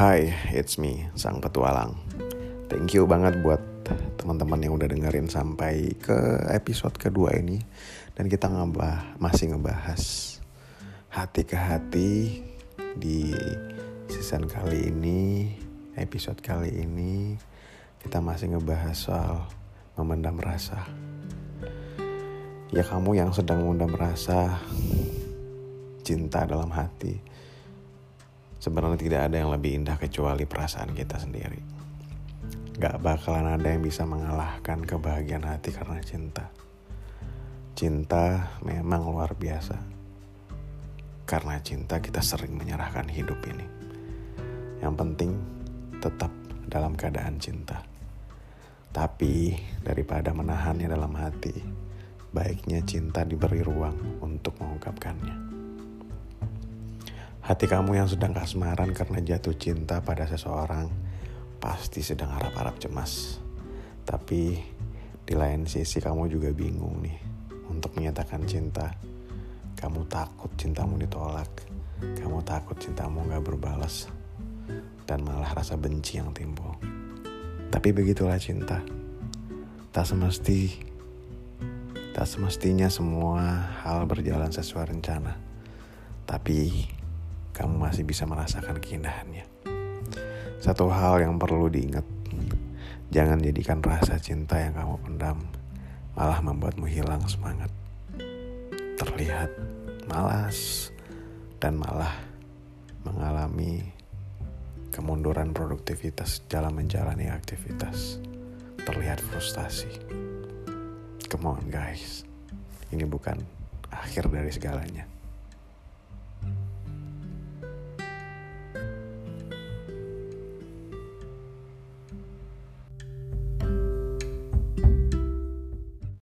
Hai, it's me, Sang Petualang. Thank you banget buat teman-teman yang udah dengerin sampai ke episode kedua ini. Dan kita ngebah, masih ngebahas hati ke hati di season kali ini, episode kali ini. Kita masih ngebahas soal memendam rasa. Ya kamu yang sedang memendam rasa cinta dalam hati sebenarnya tidak ada yang lebih indah kecuali perasaan kita sendiri. Gak bakalan ada yang bisa mengalahkan kebahagiaan hati karena cinta. Cinta memang luar biasa. Karena cinta kita sering menyerahkan hidup ini. Yang penting tetap dalam keadaan cinta. Tapi daripada menahannya dalam hati, baiknya cinta diberi ruang untuk mengungkapkannya. Hati kamu yang sedang kasmaran karena jatuh cinta pada seseorang pasti sedang harap-harap cemas. Tapi di lain sisi kamu juga bingung nih untuk menyatakan cinta. Kamu takut cintamu ditolak. Kamu takut cintamu gak berbalas. Dan malah rasa benci yang timbul. Tapi begitulah cinta. Tak semesti tak semestinya semua hal berjalan sesuai rencana. Tapi kamu masih bisa merasakan keindahannya. Satu hal yang perlu diingat, jangan jadikan rasa cinta yang kamu pendam malah membuatmu hilang semangat. Terlihat malas dan malah mengalami kemunduran produktivitas dalam menjalani aktivitas. Terlihat frustasi. Come on guys, ini bukan akhir dari segalanya.